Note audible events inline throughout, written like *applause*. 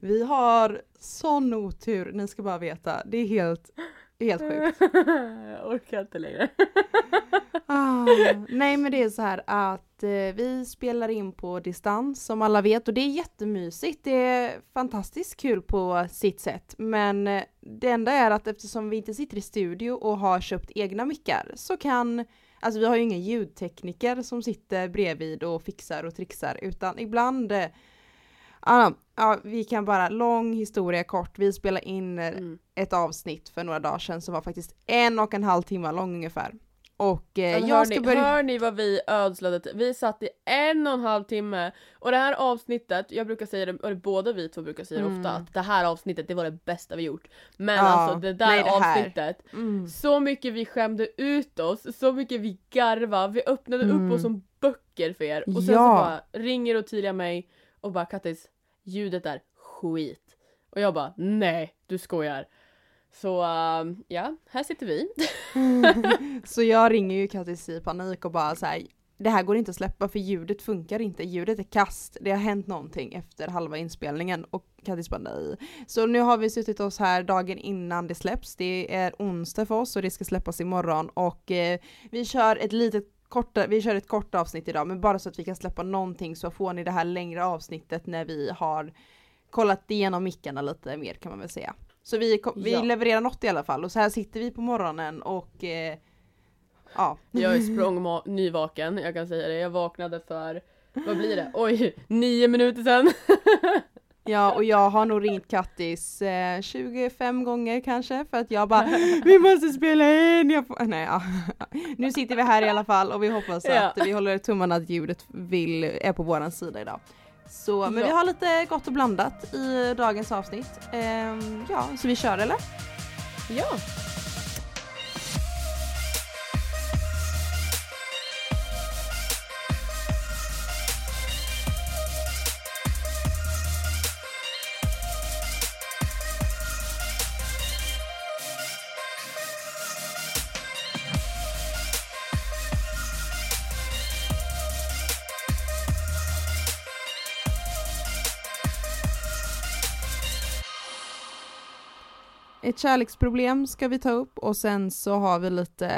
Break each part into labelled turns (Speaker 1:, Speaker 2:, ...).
Speaker 1: Vi har sån otur, ni ska bara veta. Det är helt, helt sjukt.
Speaker 2: jag *laughs* orkar inte längre. *laughs*
Speaker 1: Ah, nej men det är så här att eh, vi spelar in på distans som alla vet och det är jättemysigt. Det är fantastiskt kul på sitt sätt. Men eh, det enda är att eftersom vi inte sitter i studio och har köpt egna mickar så kan Alltså vi har ju ingen ljudtekniker som sitter bredvid och fixar och trixar utan ibland eh, ah, Ja, vi kan bara, lång historia kort, vi spelade in eh,
Speaker 2: Mm.
Speaker 1: ett avsnitt för några dagar sedan som var faktiskt en och en halv timme lång ungefär. Och eh,
Speaker 2: Alltså, hör,
Speaker 1: jag ska
Speaker 2: ni,
Speaker 1: börja...
Speaker 2: hör ni vad vi ödslade? Vi satt i en och en halv timme och det här avsnittet, jag brukar säga det, och båda vi två brukar säga det
Speaker 1: Mm.
Speaker 2: ofta, att det här avsnittet det var det bästa vi gjort. Men
Speaker 1: Ja,
Speaker 2: alltså det där
Speaker 1: nej, det
Speaker 2: avsnittet,
Speaker 1: Mm.
Speaker 2: så mycket vi skämde ut oss, så mycket vi garvade, vi öppnade
Speaker 1: Mm.
Speaker 2: upp oss som böcker för er och sen så
Speaker 1: Ja.
Speaker 2: bara ringer Ottilia mig och bara Kattis, ljudet är skit. Och jag bara nej, du skojar. Så uh, ja, här sitter vi. *laughs*
Speaker 1: Så jag ringer ju Kattis i panik och bara så här, det här går inte att släppa för ljudet funkar inte, ljudet är kast, det har hänt någonting efter halva inspelningen och Kattis bara nej. Så nu har vi suttit oss här dagen innan det släpps, det är onsdag för oss och det ska släppas imorgon och eh, vi kör ett litet korta, vi kör ett kort avsnitt idag men bara så att vi kan släppa någonting så får ni det här längre avsnittet när vi har kollat igenom mickarna lite mer kan man väl säga. Så vi, kom, vi
Speaker 2: Ja.
Speaker 1: levererar något i alla fall och så här sitter vi på morgonen och eh, ja.
Speaker 2: Jag är språng nyvaken, jag kan säga det. Jag vaknade för, vad blir det? Oj, nio minuter sedan. *laughs*
Speaker 1: Ja och jag har nog ringt Kattis eh, 25 gånger kanske för att jag bara *laughs* Vi måste spela in! Jag. Nej ja. *laughs* Nu sitter vi här i alla fall och vi hoppas
Speaker 2: Ja.
Speaker 1: att vi håller tummarna att ljudet vill, är på våran sida idag. Så, men
Speaker 2: Ja.
Speaker 1: vi har lite gott och blandat i dagens avsnitt. Ehm, ja, så vi kör eller?
Speaker 2: Ja.
Speaker 1: Ett kärleksproblem ska vi ta upp och sen så har vi lite,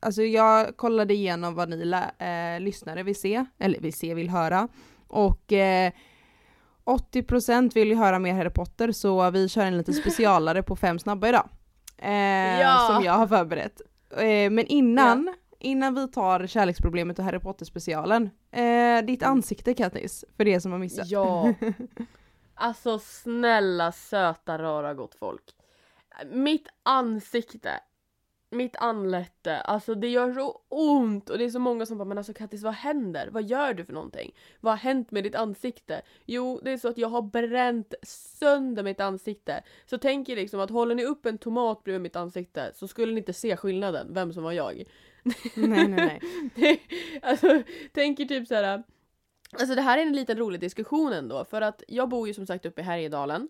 Speaker 1: alltså jag kollade igenom vad ni eh, lyssnare vill se, eller vill se, vill höra. Och eh, 80% vill ju höra mer Harry Potter så vi kör en lite *laughs* specialare på fem snabba idag. Eh,
Speaker 2: Ja.
Speaker 1: Som jag har förberett. Eh, men innan, innan vi tar kärleksproblemet och Harry Potter specialen, eh, ditt ansikte Kattis, för det som har missat.
Speaker 2: Ja. *laughs* Alltså snälla söta rara gott folk. Mitt ansikte, mitt anlete, alltså det gör så ont och det är så många som bara men alltså Kattis vad händer? Vad gör du för någonting? Vad har hänt med ditt ansikte? Jo det är så att jag har bränt sönder mitt ansikte. Så tänk er liksom att håller ni upp en tomat bredvid mitt ansikte så skulle ni inte se skillnaden, vem som var jag.
Speaker 1: nej nej nej. *laughs*
Speaker 2: alltså, tänker typ så här. Alltså det här är en liten rolig diskussion ändå för att jag bor ju som sagt uppe i Härjedalen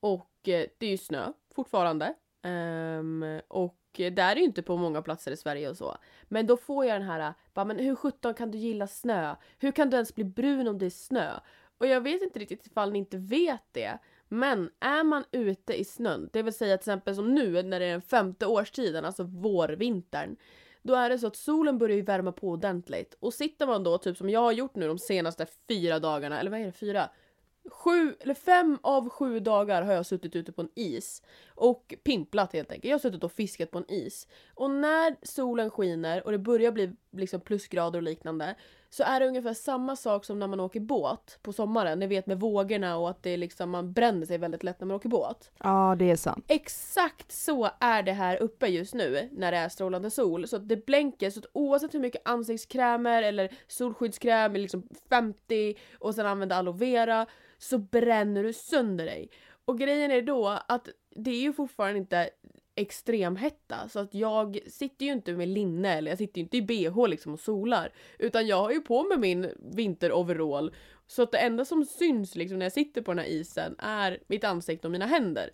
Speaker 2: och eh, det är ju snö fortfarande. Um, och där är ju inte på många platser i Sverige och så. Men då får jag den här, bara, men hur sjutton kan du gilla snö? Hur kan du ens bli brun om det är snö? Och jag vet inte riktigt ifall ni inte vet det. Men är man ute i snön, det vill säga till exempel som nu när det är den femte årstiden, alltså vårvintern. Då är det så att solen börjar ju värma på ordentligt. Och sitter man då, typ som jag har gjort nu de senaste fyra dagarna, eller vad är det, fyra? Sju, eller fem av sju dagar har jag suttit ute på en is. Och pimplat helt enkelt. Jag har suttit och fiskat på en is. Och när solen skiner och det börjar bli liksom plusgrader och liknande. Så är det ungefär samma sak som när man åker båt på sommaren. Ni vet med vågorna och att det liksom, man bränner sig väldigt lätt när man åker båt.
Speaker 1: Ja det är sant.
Speaker 2: Exakt så är det här uppe just nu när det är strålande sol. Så att det blänker så att oavsett hur mycket ansiktskrämer eller solskyddskräm, liksom 50 och sen använda aloe vera så bränner du sönder dig. Och grejen är då att det är ju fortfarande inte extremhetta så att jag sitter ju inte med linne eller jag sitter ju inte i bh liksom och solar utan jag har ju på mig min vinteroverall så att det enda som syns liksom när jag sitter på den här isen är mitt ansikte och mina händer.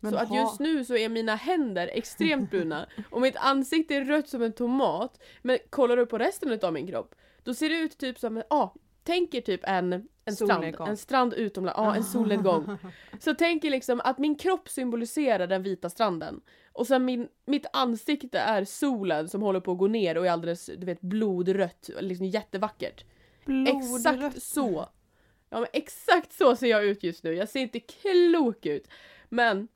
Speaker 1: Men
Speaker 2: så att
Speaker 1: ha-
Speaker 2: just nu så är mina händer extremt *laughs* bruna och mitt ansikte är rött som en tomat. Men kollar du på resten av min kropp, då ser det ut typ som, ja, tänk er typ en, en strand, en strand utomlands, ja en solnedgång. *laughs* Så tänk er liksom att min kropp symboliserar den vita stranden. Och sen min, mitt ansikte är solen som håller på att gå ner och är alldeles du vet blodrött, liksom jättevackert. Exakt
Speaker 1: Blodrött.
Speaker 2: så! Ja men exakt så ser jag ut just nu. Jag ser inte klok ut. Men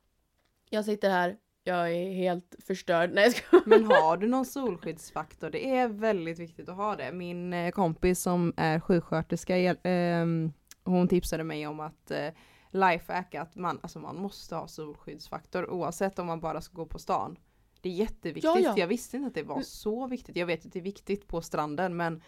Speaker 2: jag sitter här, jag är helt förstörd. Nej jag ska...
Speaker 1: Men har du någon solskyddsfaktor? Det är väldigt viktigt att ha det. Min eh, kompis som är sjuksköterska, ehm, hon tipsade mig om att eh, lifehack att man, alltså man måste ha solskyddsfaktor oavsett om man bara ska gå på stan. Det är jätteviktigt.
Speaker 2: Ja, ja.
Speaker 1: Jag visste inte att det var
Speaker 2: Mm.
Speaker 1: så viktigt. Jag vet att det är viktigt på stranden men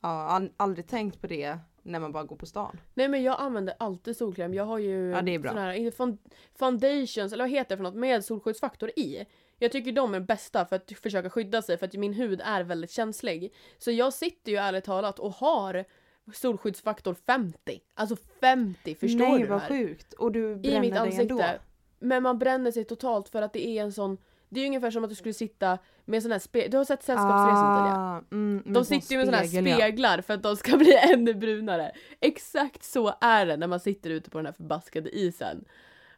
Speaker 1: ja, all, aldrig tänkt på det när man bara går på stan.
Speaker 2: Nej men jag använder alltid solkräm. Jag har ju
Speaker 1: Ja, det är bra.
Speaker 2: såna här fond- foundations, eller vad heter det för något, med solskyddsfaktor i. Jag tycker de är bästa för att försöka skydda sig för att min hud är väldigt känslig. Så jag sitter ju ärligt talat och har solskyddsfaktor 50. Alltså 50, förstår
Speaker 1: Nej
Speaker 2: du det
Speaker 1: vad
Speaker 2: här?
Speaker 1: sjukt. Och du
Speaker 2: I
Speaker 1: bränner
Speaker 2: mitt
Speaker 1: dig ändå.
Speaker 2: ansikte. Men man bränner sig totalt för att det är en sån det är ju ungefär som att du skulle sitta med en sån här spegel. Du har sett Sällskapsresan
Speaker 1: ah, mm,
Speaker 2: De sitter ju med såna här
Speaker 1: ja.
Speaker 2: speglar för att de ska *laughs* bli ännu brunare. Exakt så är det när man sitter ute på den här förbaskade isen.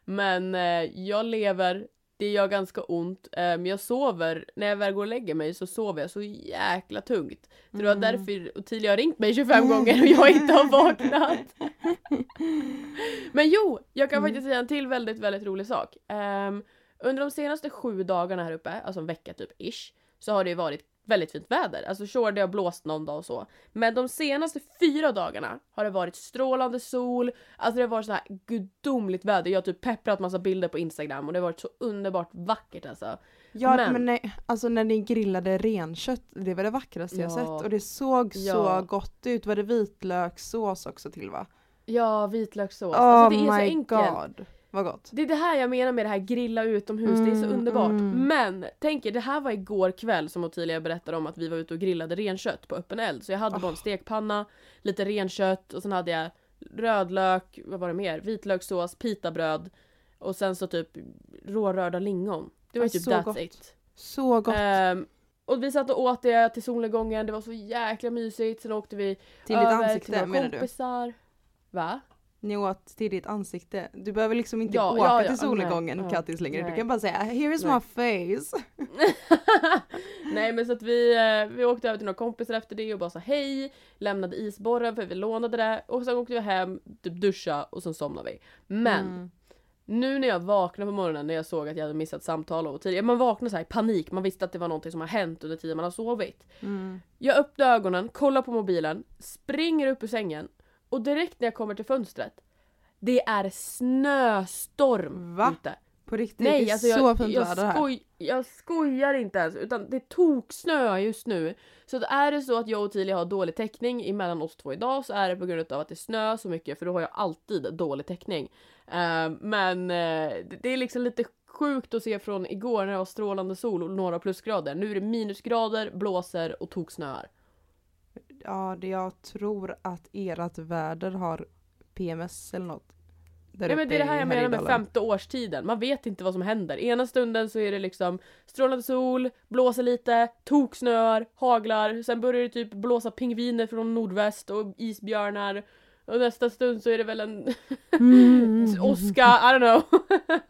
Speaker 2: Men eh, jag lever, det gör ganska ont, men jag sover, när jag väl går och lägger mig så sover jag så jäkla tungt. Så det var
Speaker 1: Mm.
Speaker 2: därför Ottilia har ringt mig 25 gånger och jag inte har vaknat. *laughs* Men jo, jag kan
Speaker 1: Mm.
Speaker 2: faktiskt säga en till väldigt, väldigt rolig sak. Ehm, under de senaste sju dagarna här uppe, alltså en vecka typ ish, så har det ju varit väldigt fint väder. Alltså sure, det har blåst någon dag och så. Men de senaste fyra dagarna har det varit strålande sol, alltså det har varit så här gudomligt väder. Jag har typ pepprat massa bilder på Instagram och det har varit så underbart vackert alltså.
Speaker 1: Ja
Speaker 2: Men-
Speaker 1: men, nej, alltså när ni grillade renkött, det var det vackraste jag
Speaker 2: Ja.
Speaker 1: sett och det såg
Speaker 2: Ja.
Speaker 1: så gott ut. Var det vitlökssås också till va?
Speaker 2: Ja, vitlökssås.
Speaker 1: Oh
Speaker 2: alltså det är så enkelt.
Speaker 1: god, vad gott.
Speaker 2: Det är det här jag menar med det här grilla utomhus, det är så
Speaker 1: Mm,
Speaker 2: underbart.
Speaker 1: mm.
Speaker 2: Men tänk er, det här var igår kväll som Ottilia berättade om att vi var ute och grillade renkött på öppen eld. Så jag hade bara en
Speaker 1: Oh.
Speaker 2: stekpanna, lite renkött och sen hade jag rödlök, vad var det mer? Vitlökssås, pitabröd och sen så typ rårörda lingon. Det var
Speaker 1: Ja,
Speaker 2: typ
Speaker 1: så
Speaker 2: that's
Speaker 1: gott.
Speaker 2: it.
Speaker 1: Så gott.
Speaker 2: Ehm, och vi satt och åt det till solnedgången, det var så jäkla mysigt. Sen åkte vi
Speaker 1: till ditt
Speaker 2: över till
Speaker 1: ansikte
Speaker 2: några
Speaker 1: menar du?
Speaker 2: kompisar. Va?
Speaker 1: Ni åt till ditt ansikte. Du behöver liksom inte
Speaker 2: Ja,
Speaker 1: åka
Speaker 2: ja, ja,
Speaker 1: till solnedgången
Speaker 2: nej,
Speaker 1: Kattis längre. Du
Speaker 2: nej.
Speaker 1: kan bara säga “Here's
Speaker 2: Nej.
Speaker 1: my face”. *laughs* *laughs*
Speaker 2: Nej men så att vi, eh, vi åkte över till några kompisar efter det och bara sa hej, lämnade isborren för vi lånade det och sen åkte vi hem, typ duscha och sen somnade vi. Men
Speaker 1: Mm.
Speaker 2: nu när jag vaknade på morgonen när jag såg att jag hade missat samtal och tidigare, man vaknade så här i panik, man visste att det var någonting som har hänt under tiden man har sovit.
Speaker 1: Mm.
Speaker 2: Jag öppnar ögonen, kollar på mobilen, springer upp ur sängen och direkt när jag kommer till fönstret det är snöstorm
Speaker 1: Va?
Speaker 2: ute.
Speaker 1: På riktigt,
Speaker 2: Nej,
Speaker 1: det är
Speaker 2: alltså
Speaker 1: så
Speaker 2: jag,
Speaker 1: fint
Speaker 2: jag,
Speaker 1: väder här.
Speaker 2: skoj, jag skojar inte ens utan det tog snö just nu. Så är det så att jag och Tilia har dålig täckning emellan oss två idag så är det på grund av att det snö så mycket för då har jag alltid dålig täckning. Eh, men eh, det, det är liksom lite sjukt att se från igår när det var strålande sol och några plusgrader. Nu är det minusgrader, blåser och toksnöar.
Speaker 1: Ja, det jag tror att ert väder har PMS eller något.
Speaker 2: Nej men det är det här jag menar med femte årstiden. Man vet inte vad som händer. Ena stunden så är det liksom strålande sol, blåser lite, toksnöar, haglar. Sen börjar det typ blåsa pingviner från nordväst och isbjörnar. Och nästa stund så är det väl en
Speaker 1: Mm. *laughs*
Speaker 2: åska, I don't know.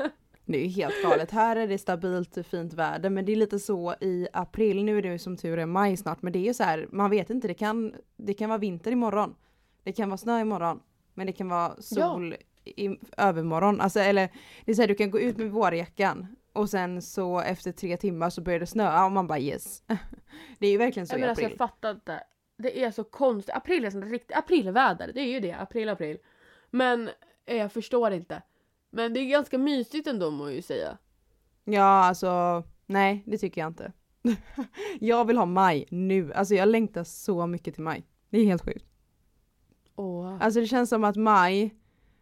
Speaker 2: *laughs*
Speaker 1: Det är helt galet. Här är det stabilt fint väder men det är lite så i april. Nu är det som tur är maj snart men det är ju så här, man vet inte. Det kan, det kan vara vinter imorgon. Det kan vara snö imorgon. Men det kan vara sol i övermorgon. Alltså eller det är så här, du kan gå ut med vårjackan och sen så efter tre timmar så börjar det snöa och man bara yes. *laughs* Det är ju verkligen så
Speaker 2: Jag
Speaker 1: i
Speaker 2: alltså
Speaker 1: april.
Speaker 2: jag fattar inte. Det är så konstigt. April är sånt riktigt aprilväder. Det är ju det. April, april. Men eh, jag förstår inte. Men det är ganska mysigt ändå må jag ju säga.
Speaker 1: Ja alltså nej det tycker jag inte. *laughs* jag vill ha maj nu. Alltså jag längtar så mycket till maj. Det är helt sjukt.
Speaker 2: Åh.
Speaker 1: Alltså det känns som att maj,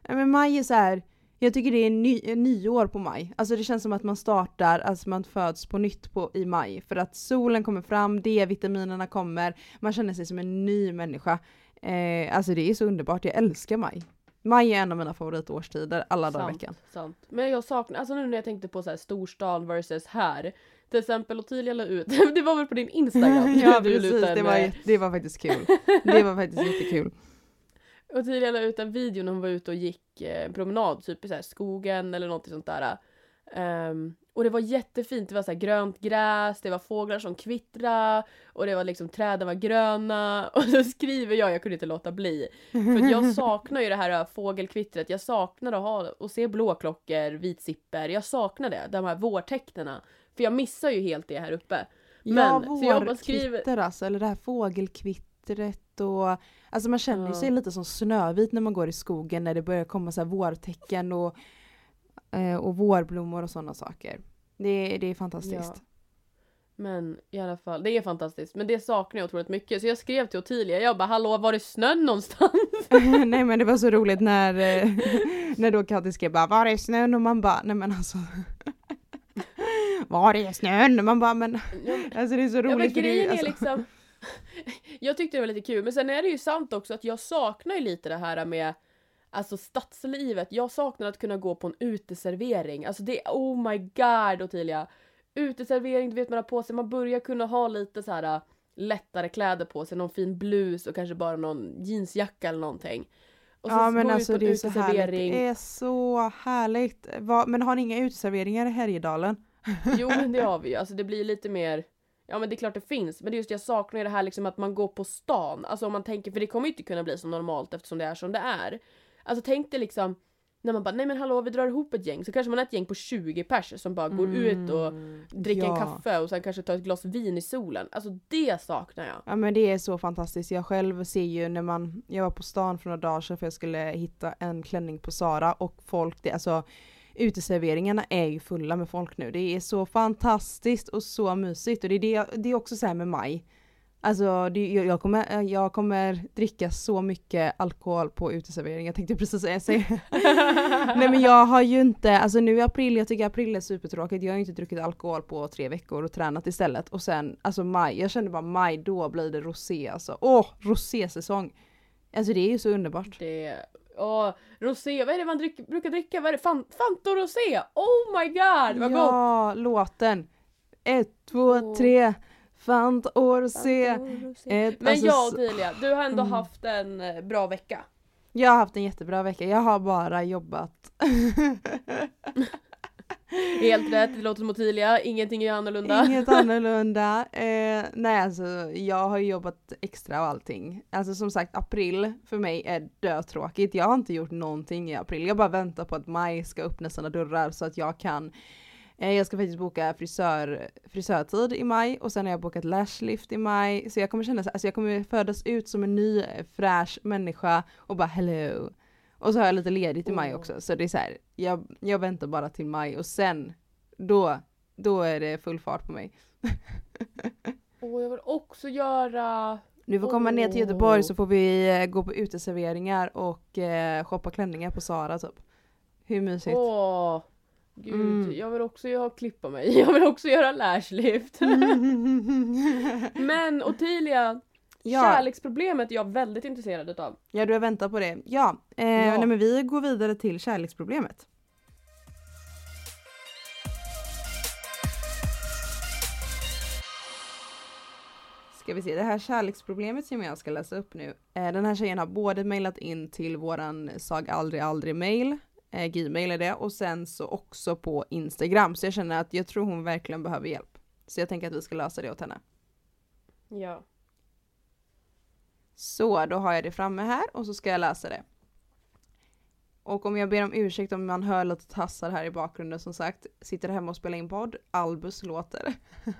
Speaker 1: nej men maj är så här. jag tycker det är ny, nyår på maj. Alltså det känns som att man startar, alltså man föds på nytt på, i maj. För att solen kommer fram, D-vitaminerna kommer, man känner sig som en ny människa. Eh, alltså det är så underbart, jag älskar maj. Maj är en av mina favoritårstider alla dagar i veckan.
Speaker 2: sant. Men jag saknar, alltså nu när jag tänkte på så här storstan versus här. Till exempel Ottilia la ut, *laughs* det var väl på din Instagram? *laughs*
Speaker 1: ja precis,
Speaker 2: en,
Speaker 1: det var,
Speaker 2: eh,
Speaker 1: det var faktiskt kul. Det var faktiskt *laughs* jättekul.
Speaker 2: Och Tilia la ut en video när hon var ute och gick eh, promenad, typ i så här skogen eller något sånt där. Ehm, och det var jättefint, det var så grönt gräs, det var fåglar som kvittrade och det var liksom träden var gröna *laughs* och så skriver jag, jag kunde inte låta bli. För jag *laughs* saknar ju det här äh, fågelkvittret, jag saknar att ha och se blåklockor, vitsipper, jag saknar det, de här vårtecknena. För jag missar ju helt det här uppe.
Speaker 1: ja,
Speaker 2: Men, jag bara skriver-
Speaker 1: vårkvitter alltså, eller det här fågelkvittret och Alltså man känner
Speaker 2: Ja.
Speaker 1: sig lite som Snövit när man går i skogen när det börjar komma så här vårtecken och, och vårblommor och sådana saker. Det, det är fantastiskt.
Speaker 2: Men i alla fall, det är fantastiskt. Men det saknar jag otroligt mycket. Så jag skrev till Ottilia, jag bara hallå var är snön någonstans? *laughs*
Speaker 1: nej men det var så roligt när, eh, när då Katty skrev bara var är snön? Och man bara nej men alltså *laughs* Var är snön? Och man bara men alltså det är så roligt
Speaker 2: Ja men grejen
Speaker 1: alltså,
Speaker 2: är liksom *laughs* Jag tyckte det var lite kul, men sen är det ju sant också att jag saknar ju lite det här med Alltså stadslivet, jag saknar att kunna gå på en uteservering. Alltså det oh my god Ottilia! Uteservering, du vet man har på sig, man börjar kunna ha lite så här äh, lättare kläder på sig, någon fin blus och kanske bara någon jeansjacka eller någonting. Och
Speaker 1: Ja
Speaker 2: så
Speaker 1: men alltså det är så härligt. Det är så härligt. Va, men har ni inga uteserveringar i Härjedalen? *laughs*
Speaker 2: Jo men det har vi ju, alltså det blir lite mer Ja men det är klart det finns, men det är just jag saknar ju det här liksom att man går på stan. Alltså om man tänker, för det kommer ju inte kunna bli som normalt eftersom det är som det är. Alltså tänk dig liksom när man bara nej men hallå vi drar ihop ett gäng så kanske man är ett gäng på 20 pers som bara går ut och
Speaker 1: Mm,
Speaker 2: dricker
Speaker 1: ja.
Speaker 2: en kaffe och sen kanske tar ett glas vin i solen. Alltså det saknar jag.
Speaker 1: Ja men det är så fantastiskt. Jag själv ser ju när man, jag var på stan för några dagar sedan för jag skulle hitta en klänning på Sara och folk, det, alltså uteserveringarna är ju fulla med folk nu. Det är så fantastiskt och så mysigt och det är, det, det är också så med maj. Alltså det, jag, kommer, jag kommer dricka så mycket alkohol på uteservering. Jag tänkte precis säga säga- *laughs* Nej men jag har ju inte, alltså nu i april, jag tycker april är supertråkigt. Jag har inte druckit alkohol på tre veckor och tränat istället. Och sen, alltså maj, jag kände bara maj, då blir det rosé alltså. Åh, rosésäsong! Alltså det är ju så underbart.
Speaker 2: Det... Åh, rosé, vad är det man drick, brukar dricka? Vad är det? Fan, Fanta rosé! Oh my god vad gott!
Speaker 1: ja, låten! Ett, två,
Speaker 2: Åh.
Speaker 1: tre, Fanta och rosé.
Speaker 2: Och Men
Speaker 1: alltså,
Speaker 2: ja
Speaker 1: så-
Speaker 2: Ottilia, du har ändå
Speaker 1: Mm.
Speaker 2: haft en eh, bra vecka.
Speaker 1: Jag har haft en jättebra vecka, jag har bara jobbat. *laughs*
Speaker 2: Helt rätt, det låter som Ottilia, ingenting är annorlunda.
Speaker 1: Inget *laughs* annorlunda. Eh, nej alltså jag har jobbat extra och allting. Alltså som sagt april för mig är dötråkigt. Jag har inte gjort någonting i april. Jag bara väntar på att maj ska öppna sina dörrar så att jag kan jag ska faktiskt boka frisör, frisörtid i maj och sen har jag bokat lashlift i maj. Så jag kommer känna så alltså jag kommer födas ut som en ny eh, fräsch människa och bara hello. Och så har jag lite ledigt i maj
Speaker 2: Åh.
Speaker 1: också så det är så här, jag, jag väntar bara till maj och sen då då är det full fart på mig. *laughs*
Speaker 2: Och jag vill också göra...
Speaker 1: Du får komma ner till Göteborg
Speaker 2: Åh.
Speaker 1: så får vi eh, gå på uteserveringar och eh, shoppa klänningar på Sara typ. Hur mysigt?
Speaker 2: Åh! Gud,
Speaker 1: Mm.
Speaker 2: jag vill också göra, klippa mig. *laughs* Jag vill också göra lashlift. *laughs* Men Ottilia,
Speaker 1: ja,
Speaker 2: kärleksproblemet är jag väldigt intresserad utav.
Speaker 1: ja, du har väntat på det. Ja, eh,
Speaker 2: Ja.
Speaker 1: Nej, men vi går vidare till kärleksproblemet. Ska vi se, det här kärleksproblemet som jag ska läsa upp nu. Eh, den här tjejen har både mejlat in till våran sag aldrig aldrig mail, eh, gmail är det, och sen så också på Instagram. Så jag känner att jag tror hon verkligen behöver hjälp. Så jag tänker att vi ska lösa det åt henne.
Speaker 2: Ja.
Speaker 1: Så, då har jag det framme här och så ska jag läsa det. Och om jag ber om ursäkt om man hör lite tassar här i bakgrunden som sagt, sitter hemma och spelar in podd, Albus låter. *laughs*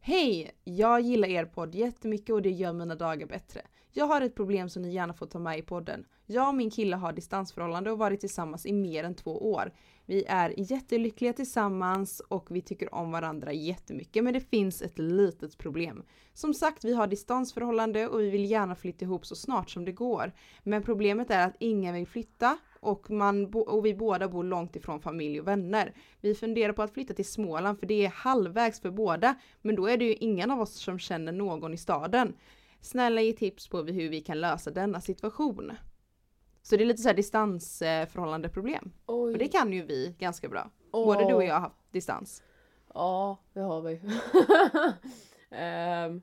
Speaker 1: Hej! Jag gillar er podd jättemycket och det gör mina dagar bättre. Jag har ett problem som ni gärna får ta med i podden. Jag och min kille har distansförhållande och varit tillsammans i mer än två år. Vi är jättelyckliga tillsammans och vi tycker om varandra jättemycket men det finns ett litet problem. Som sagt, vi har distansförhållande och vi vill gärna flytta ihop så snart som det går. Men problemet är att ingen vill flytta och, man och vi båda bor långt ifrån familj och vänner. Vi funderar på att flytta till Småland för det är halvvägs för båda. Men då är det ju ingen av oss som känner någon i staden. Snälla ge tips på hur vi kan lösa denna situation. Så det är lite så här distansförhållande problem.
Speaker 2: Oj.
Speaker 1: Och det kan ju vi ganska bra.
Speaker 2: Åh.
Speaker 1: Både du och jag har haft distans.
Speaker 2: Ja, det har vi. *laughs* Ehm,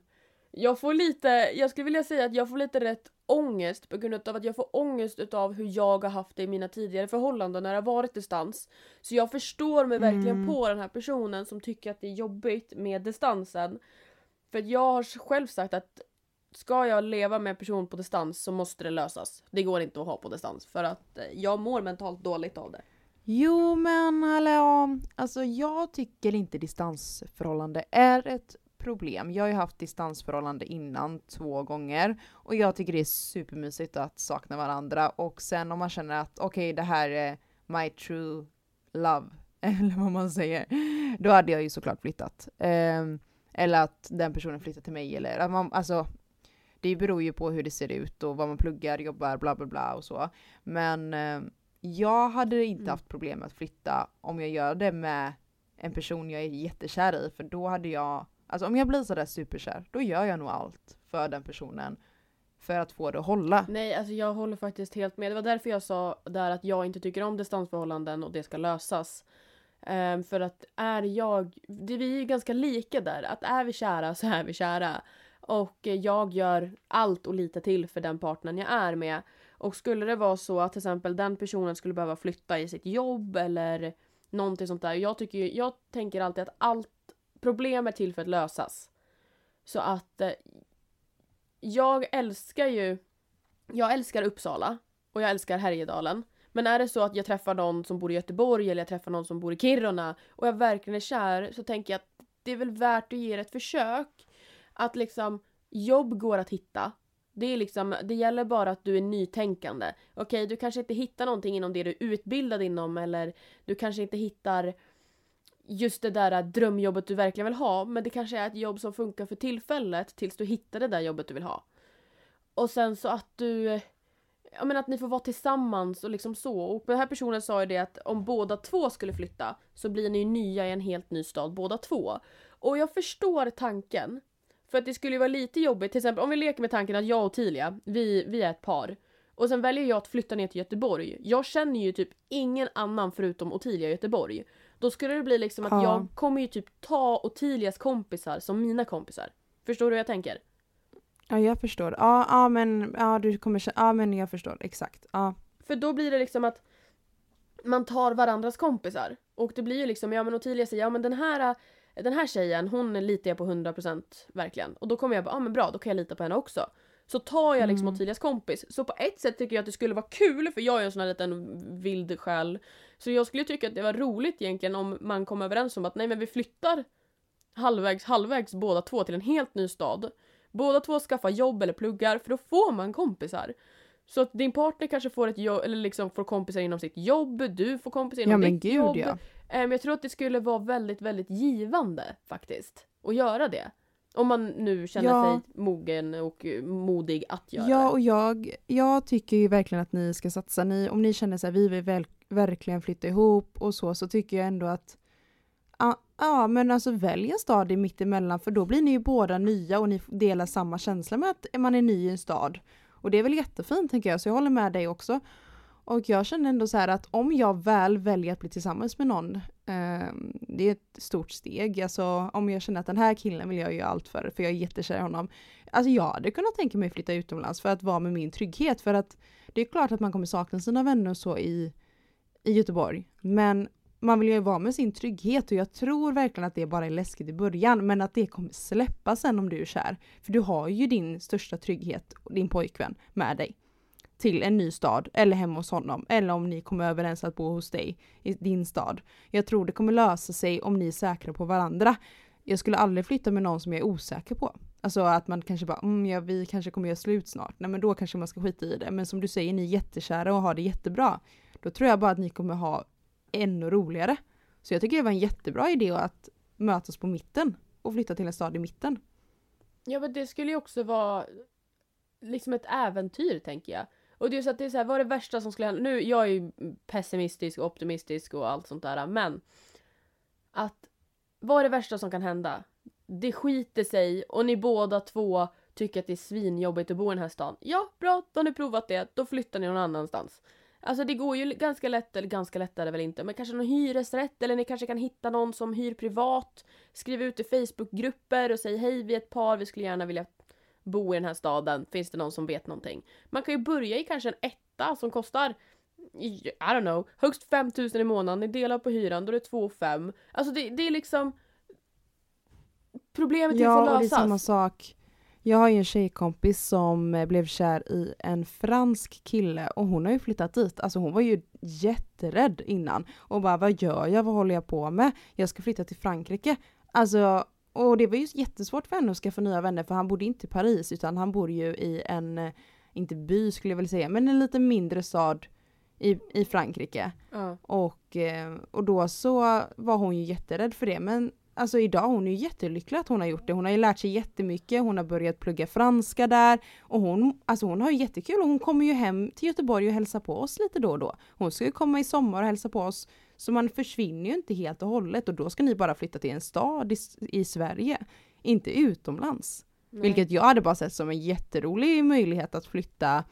Speaker 2: Jag får lite, jag skulle vilja säga att jag får lite rätt ångest på grund av att jag får ångest utav hur jag har haft det i mina tidigare förhållanden när det har varit distans. Så jag förstår mig verkligen
Speaker 1: Mm.
Speaker 2: på den här personen som tycker att det är jobbigt med distansen. För jag har själv sagt att ska jag leva med person på distans så måste det lösas. Det går inte att ha på distans för att eh, jag mår mentalt dåligt av det.
Speaker 1: Jo men hallå, alltså jag tycker inte distansförhållande är ett problem. Jag har ju haft distansförhållande innan två gånger och jag tycker det är supermysigt att sakna varandra och sen om man känner att okej det här är my true love *laughs* eller vad man säger, då hade jag ju såklart flyttat. Ehm, eller att den personen flyttar till mig eller att man, alltså det beror ju på hur det ser ut och vad man pluggar, jobbar, bla bla bla och så. Men ehm, jag hade inte
Speaker 2: Mm.
Speaker 1: haft problem att flytta om jag gör det med en person jag är jättekär i för då hade jag, alltså om jag blir sådär superkär, då gör jag nog allt för den personen för att få det att hålla.
Speaker 2: Nej, alltså jag håller faktiskt helt med. Det var därför jag sa där att jag inte tycker om distansförhållanden och det ska lösas. Ehm, för att är jag, det, vi är ju ganska lika där, att är vi kära så är vi kära. Och jag gör allt och lite till för den partnern jag är med. Och skulle det vara så att till exempel den personen skulle behöva flytta i sitt jobb eller någonting sånt där. Jag, tycker, ju- jag tänker alltid att allt problem är till för att lösas. Så att eh, jag älskar ju jag älskar Uppsala och jag älskar Härjedalen. Men är det så att jag träffar någon som bor i Göteborg eller jag träffar någon som bor i Kiruna och jag verkligen är kär så tänker jag att det är väl värt att ge det ett försök. Att liksom, jobb går att hitta. Det är liksom, det gäller bara att du är nytänkande. Okej, du kanske inte hittar någonting inom det du är utbildad inom eller du kanske inte hittar just det där drömjobbet du verkligen vill ha men det kanske är ett jobb som funkar för tillfället tills du hittar det där jobbet du vill ha. Och sen så att du Ja men att ni får vara tillsammans och liksom så. Och den här personen sa ju det att om båda två skulle flytta så blir ni ju nya i en helt ny stad båda två. Och jag förstår tanken. För att det skulle ju vara lite jobbigt, till exempel om vi leker med tanken att jag och Tilia, vi, vi är ett par. Och sen väljer jag att flytta ner till Göteborg. Jag känner ju typ ingen annan förutom Ottilia i Göteborg. Då skulle det bli liksom att
Speaker 1: Ja.
Speaker 2: jag kommer ju typ ta Ottilias kompisar som mina kompisar. Förstår du hur jag tänker?
Speaker 1: Ja jag förstår. Ja, ja men ja, du kommer ja men jag förstår exakt. Ja.
Speaker 2: För då blir det liksom att man tar varandras kompisar. Och det blir ju liksom, ja men Ottilia säger ja men den här, den här tjejen hon litar jag på 100% verkligen. Och då kommer jag bara, ja men bra då kan jag lita på henne också. Så tar jag liksom
Speaker 1: Mm.
Speaker 2: Ottilias kompis. Så på ett sätt tycker jag att det skulle vara kul för jag är en sån här liten vild själ. Så jag skulle tycka att det var roligt egentligen om man kom överens om att nej men vi flyttar halvvägs, halvvägs båda två till en helt ny stad. Båda två skaffar jobb eller pluggar för då får man kompisar. Så att din partner kanske får ett jobb, eller liksom får kompisar inom sitt jobb, du får kompisar inom
Speaker 1: Ja
Speaker 2: ditt
Speaker 1: gud
Speaker 2: jobb.
Speaker 1: ja.
Speaker 2: Ehm, jag tror att det skulle vara väldigt, väldigt givande faktiskt. Att göra det. Om man nu känner
Speaker 1: Ja.
Speaker 2: sig mogen och eh, modig att göra
Speaker 1: Ja
Speaker 2: det.
Speaker 1: och jag, jag tycker ju verkligen att ni ska satsa. Ni, om ni känner så här, vi vill väl, verkligen flytta ihop och så, så tycker jag ändå att Ja, ja men alltså välj en stad i mittemellan för då blir ni ju båda nya och ni delar samma känsla med att man är ny i en stad. Och det är väl jättefint tänker jag, så jag håller med dig också. Och jag känner ändå så här att om jag väl väljer att bli tillsammans med någon, eh, det är ett stort steg. Alltså om jag känner att den här killen vill jag göra allt för, för jag är jättekär i honom. Alltså jag hade kunnat tänka mig flytta utomlands för att vara med min trygghet. För att det är klart att man kommer sakna sina vänner och så i, i Göteborg. Men man vill ju vara med sin trygghet och jag tror verkligen att det bara är läskigt i början men att det kommer släppa sen om du är kär. För du har ju din största trygghet, din pojkvän, med dig. Till en ny stad eller hemma hos honom eller om ni kommer överens att bo hos dig i din stad. Jag tror det kommer lösa sig om ni är säkra på varandra. Jag skulle aldrig flytta med någon som jag är osäker på. Alltså att man kanske bara, mm, ja, vi kanske kommer göra slut snart. Nej men då kanske man ska skita i det. Men som du säger, ni är jättekära och har det jättebra. Då tror jag bara att ni kommer ha ännu roligare. Så jag tycker det var en jättebra idé att mötas på mitten och flytta till en stad i mitten.
Speaker 2: Ja men det skulle ju också vara liksom ett äventyr tänker jag. Och det är så att det är så här, vad är det värsta som skulle hända? Nu, jag är ju pessimistisk och optimistisk och allt sånt där men att vad är det värsta som kan hända? Det skiter sig och ni båda två tycker att det är svinjobbigt att bo i den här stan. Ja, bra, då har ni provat det, då flyttar ni någon annanstans. Alltså det går ju ganska lätt, eller ganska lätt är det väl inte, men kanske någon hyresrätt eller ni kanske kan hitta någon som hyr privat. Skriv ut i Facebookgrupper och säg hej vi är ett par, vi skulle gärna vilja bo i den här staden, finns det någon som vet någonting? Man kan ju börja i kanske en etta som kostar i- don't know, högst 5000 i månaden, ni delar på hyran, då är det 2 5. Alltså det, det är liksom Problemet är
Speaker 1: Ja,
Speaker 2: att få
Speaker 1: och det är samma
Speaker 2: lösas.
Speaker 1: sak. Jag har ju en tjejkompis som eh, blev kär i en fransk kille och hon har ju flyttat dit. Alltså hon var ju jätterädd innan och bara vad gör jag, vad håller jag på med? Jag ska flytta till Frankrike. Alltså, och det var ju jättesvårt för henne att skaffa nya vänner för han bodde inte i Paris utan han bor ju i en, eh, inte by skulle jag väl säga, men en lite mindre stad i, i Frankrike.
Speaker 2: Ja.
Speaker 1: Och, eh, och då så var hon ju jätterädd för det. Men alltså idag hon är ju jättelycklig att hon har gjort det. Hon har ju lärt sig jättemycket. Hon har börjat plugga franska där. Och hon, alltså hon har ju jättekul och hon kommer ju hem till Göteborg och hälsar på oss lite då och då. Hon ska ju komma i sommar och hälsa på oss. Så man försvinner ju inte helt och hållet och då ska ni bara flytta till en stad i, i Sverige. Inte utomlands.
Speaker 2: Nej.
Speaker 1: Vilket jag hade bara sett som en jätterolig möjlighet att flytta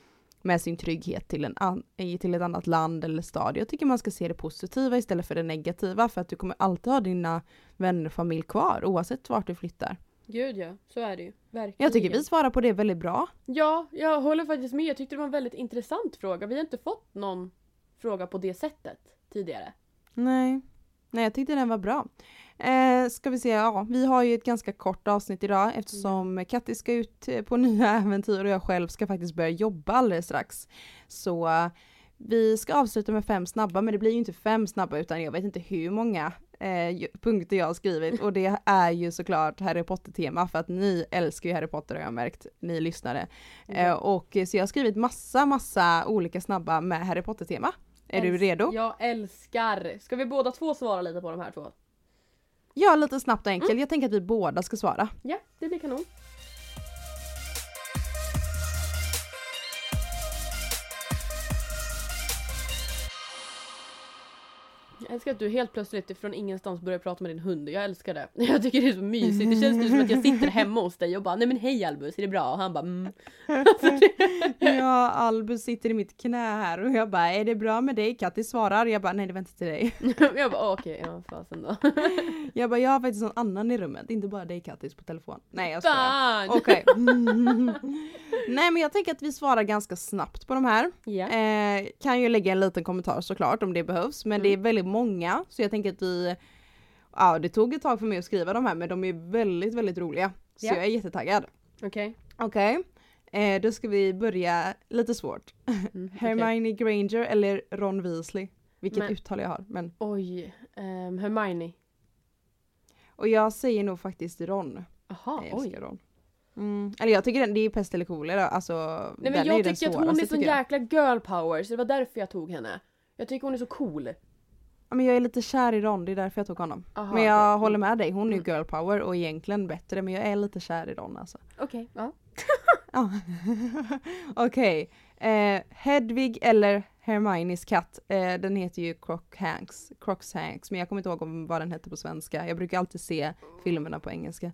Speaker 1: med sin trygghet till, en an- till ett annat land eller stad. Jag tycker man ska se det positiva istället för det negativa för att du kommer alltid ha dina vänner och familj kvar oavsett vart du flyttar.
Speaker 2: Gud ja, så är det ju. Verkligen.
Speaker 1: Jag tycker vi svarar på det väldigt bra.
Speaker 2: Ja, jag håller faktiskt med. Jag tyckte det var en väldigt intressant fråga. Vi har inte fått någon fråga på det sättet tidigare.
Speaker 1: Nej, Nej jag tyckte den var bra. Eh, ska vi se, ja vi har ju ett ganska kort avsnitt idag eftersom Kattis ska ut eh, på *laughs* nya äventyr och jag själv ska faktiskt börja jobba alldeles strax. Så eh, vi ska avsluta med fem snabba men det blir ju inte fem snabba utan jag vet inte hur många eh, punkter jag har skrivit och det är ju såklart Harry Potter-tema för att ni älskar ju Harry Potter har jag märkt, ni lyssnare. Eh, och eh, så jag har skrivit massa, massa olika snabba med Harry Potter-tema. Är du
Speaker 2: Älsk-
Speaker 1: redo?
Speaker 2: Jag älskar. Ska vi båda två svara lite på de här två?
Speaker 1: Ja, lite snabbt och enkelt. Jag tänker att vi båda ska svara.
Speaker 2: Ja, det blir kanon. Jag älskar att du helt plötsligt från ingenstans börjar prata med din hund. Jag älskar det. *laughs* Jag tycker det är så mysigt. Det känns som att jag sitter hemma hos dig och bara nej men hej Albus, är det bra? Och han bara mm. *laughs*
Speaker 1: Ja, Albus sitter i mitt knä här och jag bara är det bra med dig? Kattis svarar. Jag bara nej det var inte till dig. *laughs*
Speaker 2: Jag bara "Åh, okej, ja fasen då.
Speaker 1: Jag bara jag har faktiskt någon annan i rummet, inte bara dig Kattis på telefon. Nej jag skojar. Okej. nej men jag tänker att vi svarar ganska snabbt på de här.
Speaker 2: Ja.
Speaker 1: Eh, kan ju lägga en liten kommentar såklart om det behövs men det är väldigt många så jag tänker att vi Ja det tog ett tag för mig att skriva de här men de är väldigt väldigt roliga. Så
Speaker 2: Ja.
Speaker 1: jag är jättetaggad.
Speaker 2: Okej.
Speaker 1: Okej, eh, då ska vi börja lite svårt.
Speaker 2: Mm, okej. *laughs*
Speaker 1: Hermione Granger eller Ron Weasley. Vilket
Speaker 2: Men-
Speaker 1: uttal jag har. Men,
Speaker 2: Oj, um, Hermione.
Speaker 1: och jag säger nog faktiskt Ron.
Speaker 2: Jaha,
Speaker 1: jag
Speaker 2: oj.
Speaker 1: Ron. Mm. Eller jag tycker den, det är pest eller kolera. Alltså,
Speaker 2: Nej men jag tycker att hon är sån jäkla girl power så det var därför jag tog henne. Jag tycker hon är så cool.
Speaker 1: Ja, men jag är lite kär i Ron, det är därför jag tog honom.
Speaker 2: Aha,
Speaker 1: men jag
Speaker 2: okej.
Speaker 1: håller med dig, hon är ju
Speaker 2: Mm.
Speaker 1: girl power och egentligen bättre men jag är lite kär i Ron alltså.
Speaker 2: Okej, ja. *laughs*
Speaker 1: Ja. *laughs* Okej, eh, Hedvig eller Hermiones katt, eh, den heter ju Crocshanks, Crocshanks men jag kommer inte ihåg om- vad den heter på svenska. Jag brukar alltid se filmerna på engelska.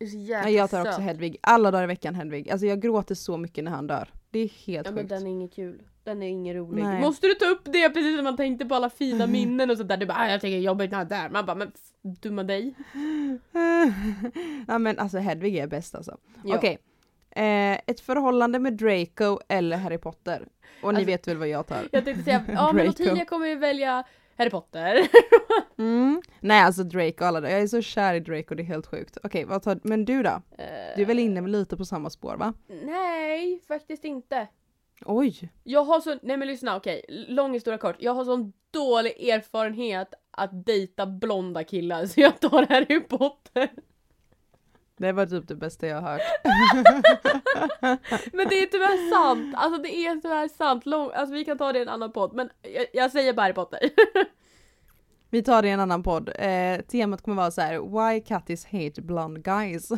Speaker 2: Så jäkla
Speaker 1: Nej, jag tar också. Hedvig, alla dagar i veckan Hedvig. Alltså jag gråter så mycket när han dör. Det är helt
Speaker 2: Ja men
Speaker 1: sjukt.
Speaker 2: den är inget kul. Den är ingen rolig.
Speaker 1: Nej.
Speaker 2: Måste du ta upp det precis som man tänkte på alla fina *laughs* minnen och sådär. Du bara "Ah, jag är jobbigt när dör. Man bara men dumma dig. *laughs*
Speaker 1: ja men alltså Hedvig är bäst alltså.
Speaker 2: Ja.
Speaker 1: Okej. Eh, ett förhållande med Draco eller Harry Potter? Och ni
Speaker 2: Alltså-
Speaker 1: vet väl vad jag tar?
Speaker 2: Jag tänkte säga, ja men. Ottilia kommer ju välja Harry Potter. *laughs*
Speaker 1: Mm. Nej alltså Draco alla. Jag är så kär i Draco, det är helt sjukt. Okej, vad tar Men du då? Du är väl inne lite på samma spår va?
Speaker 2: Nej, faktiskt inte.
Speaker 1: Oj!
Speaker 2: Jag har så, nej men lyssna okej, lång historia kort. Jag har sån dålig erfarenhet att dejta blonda killar *laughs* så jag tar Harry Potter.
Speaker 1: Det var typ det bästa jag har hört. *laughs*
Speaker 2: Men det är tyvärr sant, alltså det är tyvärr sant. Lång, alltså vi kan ta det i en annan podd men jag, jag säger bara Harry Potter. *laughs*
Speaker 1: Vi tar det i en annan podd. Eh, temat kommer vara så här: Why Kattis hate blonde guys?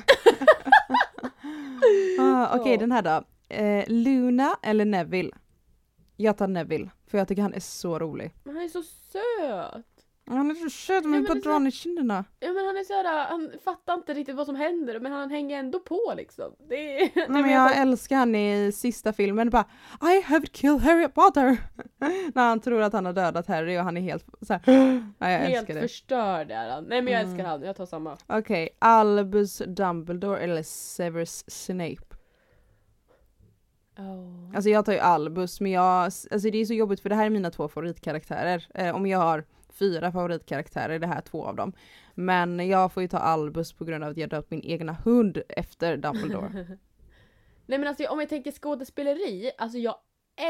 Speaker 1: ah, Okej
Speaker 2: Ja.
Speaker 1: den här då. Eh, Luna eller Neville? Jag tar Neville, för jag tycker han är så rolig.
Speaker 2: Men han är så söt.
Speaker 1: Han är så söt,
Speaker 2: men
Speaker 1: men
Speaker 2: det
Speaker 1: bara
Speaker 2: är så-
Speaker 1: dra honom i kinderna.
Speaker 2: Ja men han är såhär, han fattar inte riktigt vad som händer men han hänger ändå på liksom. Det är...
Speaker 1: Nej, men jag älskar han i sista filmen bara I have killed Harry Potter. *laughs* När han tror att han har dödat Harry och han är helt såhär. *gasps* Ja, jag
Speaker 2: Helt
Speaker 1: älskar det.
Speaker 2: förstörd är han. Nej men jag älskar
Speaker 1: Mm.
Speaker 2: han, jag tar samma.
Speaker 1: Okej, Albus Dumbledore eller Severus Snape.
Speaker 2: Oh.
Speaker 1: Alltså jag tar ju Albus men jag, alltså det är så jobbigt för det här är mina två favoritkaraktärer. Eh, om jag har fyra favoritkaraktärer, det här är två av dem. Men jag får ju ta Albus på grund av att jag döpt min egna hund efter Dumbledore. *laughs*
Speaker 2: Nej men alltså om jag tänker skådespeleri, alltså jag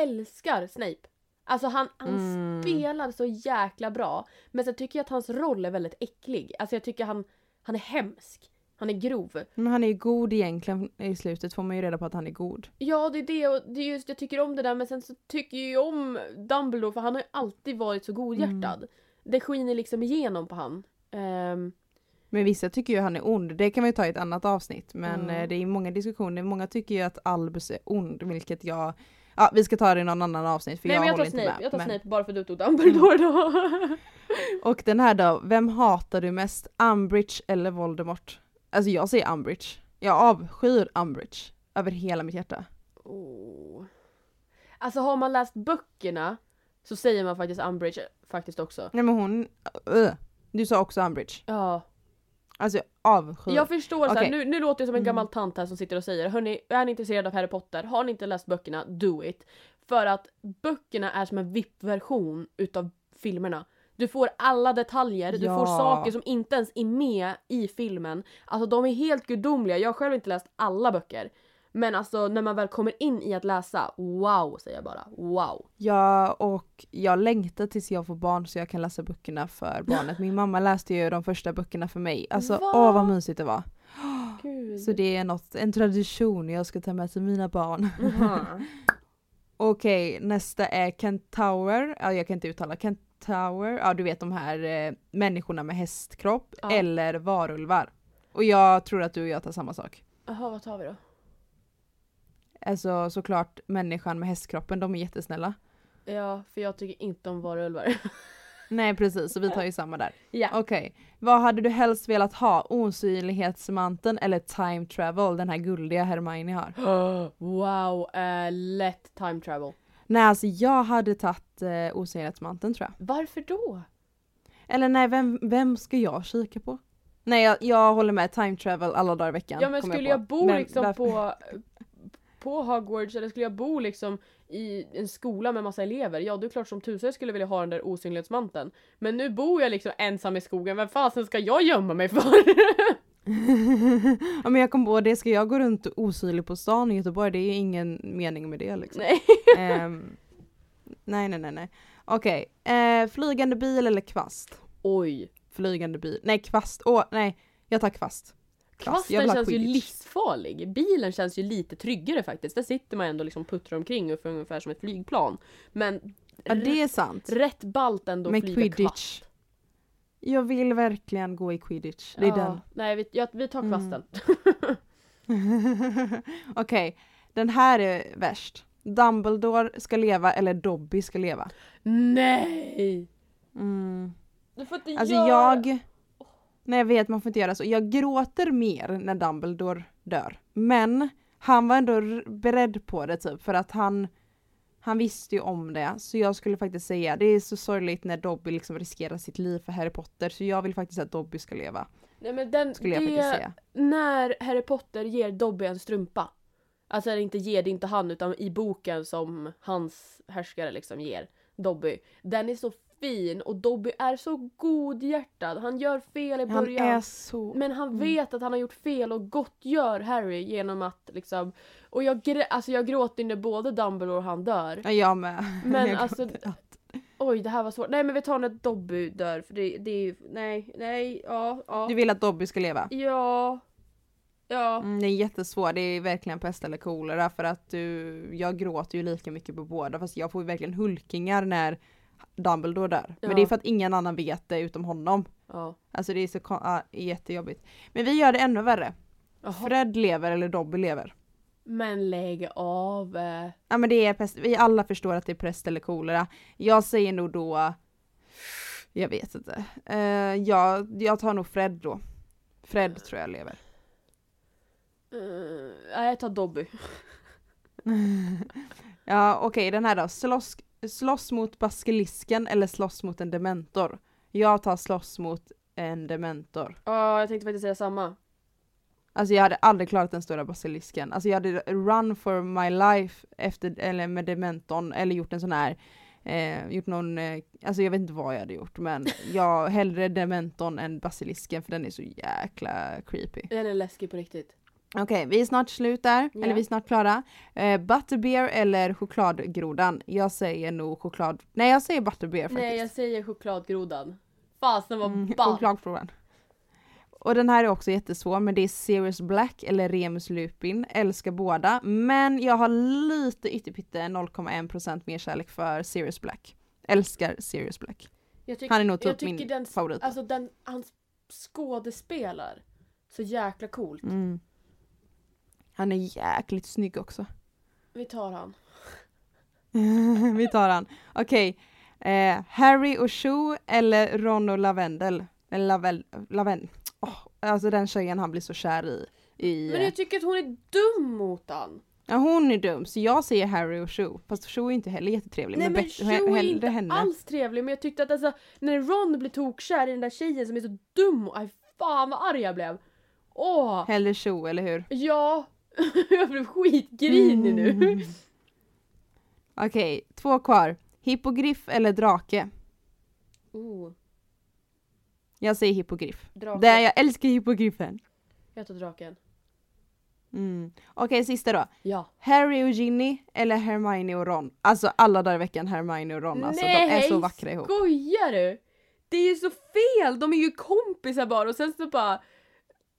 Speaker 2: älskar Snape. Alltså han, han
Speaker 1: Mm.
Speaker 2: spelar så jäkla bra. Men sen tycker jag att hans roll är väldigt äcklig. Alltså jag tycker han, han är hemsk. Han är grov.
Speaker 1: Men han är ju god egentligen i slutet får man ju reda på att han är god.
Speaker 2: Ja det är det och det är just jag tycker om det där men sen så tycker jag ju om Dumbledore för han har ju alltid varit så godhjärtad.
Speaker 1: Mm.
Speaker 2: Det skiner liksom igenom på han. Ehm,
Speaker 1: Men vissa tycker ju han är ond, det kan vi ta i ett annat avsnitt. Men
Speaker 2: Ja.
Speaker 1: eh, det är många diskussioner, många tycker ju att Albus är ond, vilket jag... Ja, vi ska ta det i någon annan avsnitt för
Speaker 2: nej
Speaker 1: jag
Speaker 2: men jag
Speaker 1: håller inte
Speaker 2: Snape,
Speaker 1: med.
Speaker 2: jag tar
Speaker 1: men...
Speaker 2: Snape bara för att du tog Dumbledore då. *laughs*
Speaker 1: Och den här då, vem hatar du mest? Umbridge eller Voldemort? Alltså jag säger Umbridge. Jag avskyr Umbridge över hela mitt hjärta.
Speaker 2: oh. Alltså har man läst böckerna så säger man faktiskt Umbridge faktiskt också.
Speaker 1: Nej men hon... Uh, du sa också Umbridge.
Speaker 2: Ja.
Speaker 1: Alltså avskyr.
Speaker 2: Jag förstår såhär,
Speaker 1: Okej.
Speaker 2: nu, nu låter jag som en
Speaker 1: Mm.
Speaker 2: gammal tant här som sitter och säger Hörni, är ni intresserade av Harry Potter? Har ni inte läst böckerna? Do it! För att böckerna är som en VIP-version utav filmerna. Du får alla detaljer, du
Speaker 1: Ja.
Speaker 2: får saker som inte ens är med i filmen. Alltså de är helt gudomliga. Jag har själv inte läst alla böcker. Men alltså när man väl kommer in i att läsa, wow säger jag bara. Wow.
Speaker 1: Ja, och jag längtar tills jag får barn så jag kan läsa böckerna för barnet. Min mamma läste ju de första böckerna för mig. Alltså
Speaker 2: Va?
Speaker 1: åh vad mysigt det var.
Speaker 2: Gud.
Speaker 1: Så det är något, en tradition jag ska ta med till mina barn.
Speaker 2: Mhm. *laughs*
Speaker 1: Okej, nästa är Kentaur. Ja, jag kan inte uttala Kentaur. Ja, du vet de här eh, människorna med hästkropp.
Speaker 2: Ja.
Speaker 1: Eller varulvar. Och jag tror att du och jag tar samma sak.
Speaker 2: Jaha, vad tar vi då?
Speaker 1: Alltså såklart människan med hästkroppen, de är jättesnälla.
Speaker 2: Ja, för jag tycker inte om varulvar. *laughs*
Speaker 1: Nej precis, så vi tar ju samma där.
Speaker 2: ja.
Speaker 1: Okej, vad hade du helst velat ha? Osynlighetsmanteln eller time travel? Den här guldiga Hermione har. *gasps*
Speaker 2: Wow, eh, lätt time travel.
Speaker 1: Nej alltså jag hade tagit eh, osynlighetsmanteln tror jag.
Speaker 2: Varför då?
Speaker 1: Eller nej, vem, vem ska jag kika på? Nej jag, jag håller med, time travel alla dagar i veckan.
Speaker 2: Ja men skulle
Speaker 1: på.
Speaker 2: jag, bo
Speaker 1: Men
Speaker 2: liksom
Speaker 1: varför-
Speaker 2: på, på Hogwarts eller skulle jag bo liksom i en skola med massa elever, ja det är klart som tusan jag skulle vilja ha den där osynlighetsmanteln. Men nu bor jag liksom ensam i skogen, vem fasen ska jag gömma mig för? *laughs* *laughs*
Speaker 1: ja men jag kom på det, ska jag gå runt osynlig på stan i Göteborg? Det är ingen mening med det liksom.
Speaker 2: Nej. *laughs*
Speaker 1: Ehm, nej nej nej nej. Okej, eh, flygande bil eller kvast?
Speaker 2: Oj.
Speaker 1: Flygande bil, nej kvast, åh nej, jag tar kvast. Kvast,
Speaker 2: Kvasten känns ju livsfarlig. Bilen känns ju lite tryggare faktiskt. Där sitter man ändå liksom puttrar omkring och ungefär som ett flygplan. Men
Speaker 1: Ja det är sant.
Speaker 2: rätt ballt ändå att flyga
Speaker 1: quidditch.
Speaker 2: kvast.
Speaker 1: Jag vill verkligen gå i quidditch, det är
Speaker 2: Ja,
Speaker 1: den.
Speaker 2: Nej, vi, ja, vi tar
Speaker 1: Mm.
Speaker 2: kvasten. *laughs*
Speaker 1: Okej, den här är värst. Dumbledore ska leva eller Dobby ska leva.
Speaker 2: Nej!
Speaker 1: Mm.
Speaker 2: Du får inte
Speaker 1: Alltså
Speaker 2: göra...
Speaker 1: jag... Nej jag vet man får inte göra så. Jag gråter mer när Dumbledore dör. Men han var ändå beredd på det typ för att han han visste ju om det. Så jag skulle faktiskt säga det är så sorgligt när Dobby liksom riskerar sitt liv för Harry Potter. Så jag vill faktiskt att Dobby ska leva.
Speaker 2: Nej men den,
Speaker 1: Skulle jag
Speaker 2: det,
Speaker 1: faktiskt säga.
Speaker 2: när Harry Potter ger Dobby en strumpa. Alltså inte ger, det inte han utan i boken som hans härskare liksom ger Dobby. Den är så fin och Dobby är så godhjärtad. Han gör fel i
Speaker 1: Han
Speaker 2: början.
Speaker 1: är så...
Speaker 2: Men han
Speaker 1: Mm.
Speaker 2: vet att han har gjort fel och gottgör Harry genom att liksom... Och jag, grä, alltså jag gråter när både Dumbledore och han dör.
Speaker 1: Ja, jag med. *laughs*
Speaker 2: Men
Speaker 1: Jag
Speaker 2: alltså-. Oj det här var svårt. Nej men vi tar när Dobby dör för det, det är ju... Nej, nej, ja, ja.
Speaker 1: Du vill att Dobby ska leva?
Speaker 2: Ja. Ja.
Speaker 1: Mm, det är jättesvårt, det är verkligen pest eller kolera för att du, jag gråter ju lika mycket på båda fast jag får ju verkligen hulkingar när Dumbledore dör.
Speaker 2: Ja.
Speaker 1: Men det är för att ingen annan vet det utom honom.
Speaker 2: ja.
Speaker 1: Alltså det är så ja, jättejobbigt. Men vi gör det ännu värre.
Speaker 2: Jaha.
Speaker 1: Fred lever eller Dobby lever.
Speaker 2: Men lägg av. eh.
Speaker 1: Ja men det är pest, vi alla förstår att det är pest eller kolera. Jag säger nog då Jag vet inte. Eh, jag, jag tar nog Fred då. Fred tror jag lever.
Speaker 2: Uh, jag tar Dobby. *laughs* *laughs*
Speaker 1: ja okej den här då. Slåss, slåss mot basilisken eller slåss mot en dementor? Jag tar slåss mot en dementor.
Speaker 2: Ja, jag tänkte faktiskt säga samma.
Speaker 1: Alltså jag hade aldrig klarat den stora basilisken. Alltså jag hade run for my life efter, eller med dementorn eller gjort en sån här Eh, gjort någon, eh, alltså jag vet inte vad jag hade gjort men jag hellre dementorn än basilisken för den är så jäkla creepy.
Speaker 2: Den är läskig på riktigt.
Speaker 1: Okej, okay, vi är snart slut där,
Speaker 2: Ja.
Speaker 1: eller vi är snart klara. Eh, butterbeer eller chokladgrodan? Jag säger nog choklad, nej jag säger butterbeer faktiskt.
Speaker 2: Nej, jag säger chokladgrodan. Fasen vad
Speaker 1: Mm,
Speaker 2: ball.
Speaker 1: chokladgrodan. Och den här är också jättesvår men det är Sirius Black eller Remus Lupin. Älskar båda men jag har lite ytterpitte 0,1% mer kärlek för Sirius Black. Älskar Sirius Black.
Speaker 2: Jag tyck-
Speaker 1: Han är nog typ min
Speaker 2: den,
Speaker 1: favorit.
Speaker 2: Alltså den, han skådespelar så jäkla coolt.
Speaker 1: Mm. Han är jäkligt snygg också.
Speaker 2: Vi tar han. *laughs*
Speaker 1: Vi tar han. Okej. Eh, Harry och Shoo eller Ron och Lavendel? Eller Lavel, Lavendel. Åh, alltså den tjejen han blir så kär i. i
Speaker 2: Men jag tycker att hon är dum mot han.
Speaker 1: ja, hon är dum så jag säger Harry och Shoo. Fast Shoo är inte heller jättetrevlig.
Speaker 2: Nej men Shoo
Speaker 1: he-
Speaker 2: är inte
Speaker 1: henne.
Speaker 2: alls trevlig men jag tyckte att alltså när Ron blir tokkär i den där tjejen som är så dum och aj fan vad arg jag blev. Åh!
Speaker 1: Hellre Shoo, eller hur?
Speaker 2: Ja! *laughs* jag blev skitgrinig nu.
Speaker 1: Mm. Okej, två kvar. Hippogriff eller drake?
Speaker 2: Oh,
Speaker 1: Jag säger hippogriff.
Speaker 2: draken.
Speaker 1: Det, jag älskar hippogriffen.
Speaker 2: Jag tar draken.
Speaker 1: Mm. Okej, sista då.
Speaker 2: Ja.
Speaker 1: Harry och Ginny eller Hermione och Ron? Alltså alla dagar i veckan Hermione och Ron alltså.
Speaker 2: Nej,
Speaker 1: de är så vackra ihop.
Speaker 2: skojar du? Det är ju så fel! De är ju kompisar bara och sen så bara...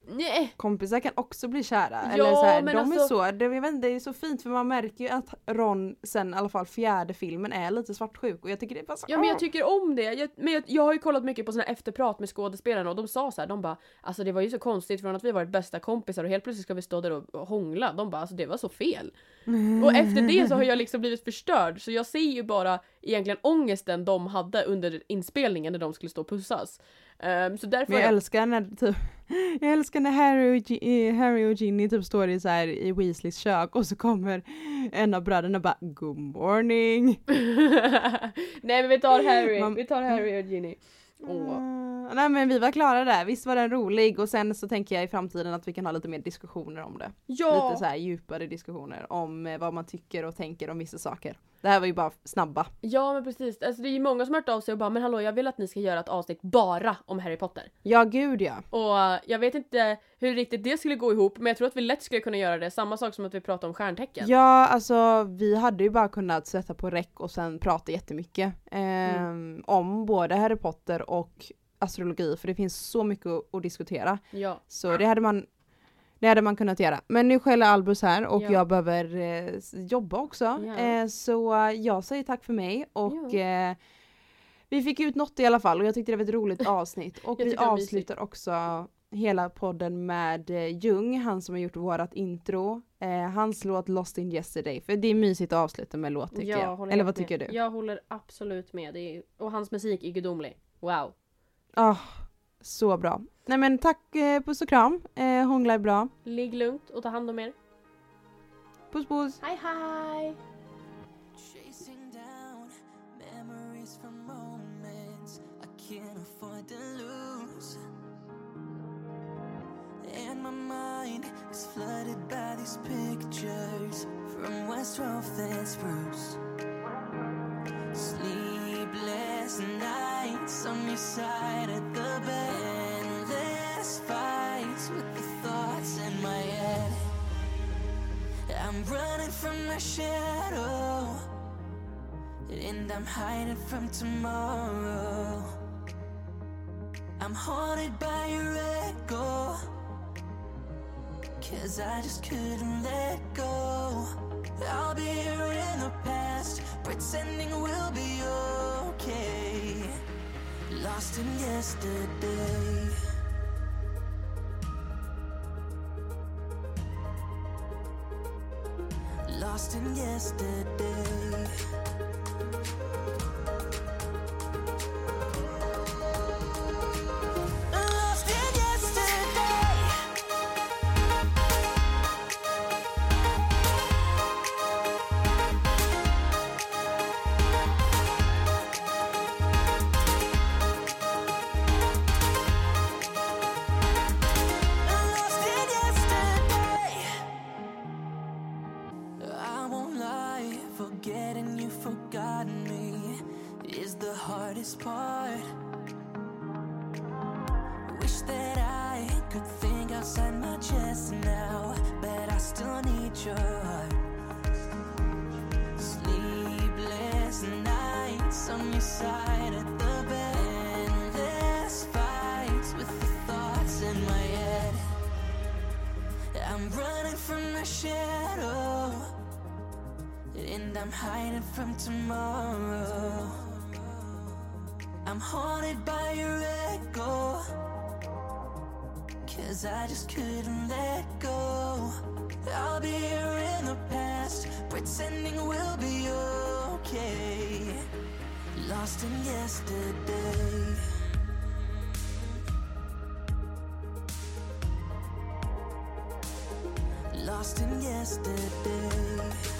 Speaker 2: Nej.
Speaker 1: Kompisar kan också bli kära.
Speaker 2: Ja,
Speaker 1: eller så här,
Speaker 2: men
Speaker 1: de
Speaker 2: alltså-
Speaker 1: är så, det, jag vet inte, det är så fint för man märker ju att Ron sen i alla fall fjärde filmen är lite svartsjuk och jag tycker det är bara så,
Speaker 2: Ja men jag tycker om det. Jag, men jag, jag har ju kollat mycket på såna efterprat med skådespelarna och de sa så här, de bara alltså det var ju så konstigt från att vi varit bästa kompisar och helt plötsligt ska vi stå där och, och hångla. De bara alltså det var så fel. Och efter det så har jag liksom blivit förstörd så jag ser ju bara egentligen ångesten de hade under inspelningen när de skulle stå och pussas. Ehm, så därför
Speaker 1: Men jag
Speaker 2: jag,
Speaker 1: älskar när typ, *laughs* jag älskar när Harry och, Gi- eh, Harry och Ginny typ står i så här i Weasleys kök och så kommer en av bröderna bara Good morning. *laughs*
Speaker 2: Nej men vi tar Harry,
Speaker 1: Man-
Speaker 2: vi tar Harry och Ginny. Åh.
Speaker 1: Mm, nej men vi var klara där, visst var den rolig och sen så tänker jag i framtiden att vi kan ha lite mer diskussioner om det.
Speaker 2: Ja!
Speaker 1: Lite så här djupare diskussioner om eh, vad man tycker och tänker om vissa saker. Det här var ju bara snabba.
Speaker 2: Ja men precis, alltså, det är ju många som har hört av sig och bara men hallå jag vill att ni ska göra ett avsnitt bara om Harry Potter.
Speaker 1: Ja gud ja.
Speaker 2: Och eh, jag vet inte hur riktigt det skulle gå ihop men jag tror att vi lätt skulle kunna göra det. Samma sak som att vi pratade om stjärntecken.
Speaker 1: Ja alltså vi hade ju bara kunnat sätta på räck och sen prata jättemycket. ehm,
Speaker 2: Mm.
Speaker 1: Om både Harry Potter och astrologi för det finns så mycket att diskutera.
Speaker 2: Ja.
Speaker 1: Så det hade man det hade man kunnat göra. Men nu skäller Albus här och
Speaker 2: Ja.
Speaker 1: jag behöver eh, jobba också.
Speaker 2: Ja.
Speaker 1: Eh, så jag säger tack för mig och
Speaker 2: Ja.
Speaker 1: eh, vi fick ut något i alla fall och jag tyckte det var ett roligt *laughs* avsnitt. Och
Speaker 2: Jag
Speaker 1: vi avslutar också hela podden med eh, Jung, han som har gjort vårat intro. Eh, hans låt Lost in yesterday, för det är mysigt att avsluta med låt tycker jag.
Speaker 2: håller
Speaker 1: Eller vad tycker
Speaker 2: med.
Speaker 1: du?
Speaker 2: Jag håller absolut med. Är, och hans musik är gudomlig. Wow.
Speaker 1: Ah, så bra. Nej men tack, eh, puss och kram. Eh, hångla är bra.
Speaker 2: Ligg lugnt och ta hand om er.
Speaker 1: Puss puss!
Speaker 2: Hej hej!
Speaker 3: Chasing down memories from moments I can't afford to lose. And my mind is flooded by these pictures from West Rough and Spruce. Sleepless nights on your side of the bed. I'm running from the shadow. And I'm hiding from tomorrow. I'm haunted by your echo. Cause I just couldn't let go. I'll be here in the past, pretending we'll be okay. Lost in yesterday. Lost in yesterday. Cause I just couldn't let go. I'll be here in the past, pretending we'll be okay. Lost in yesterday. Lost in yesterday.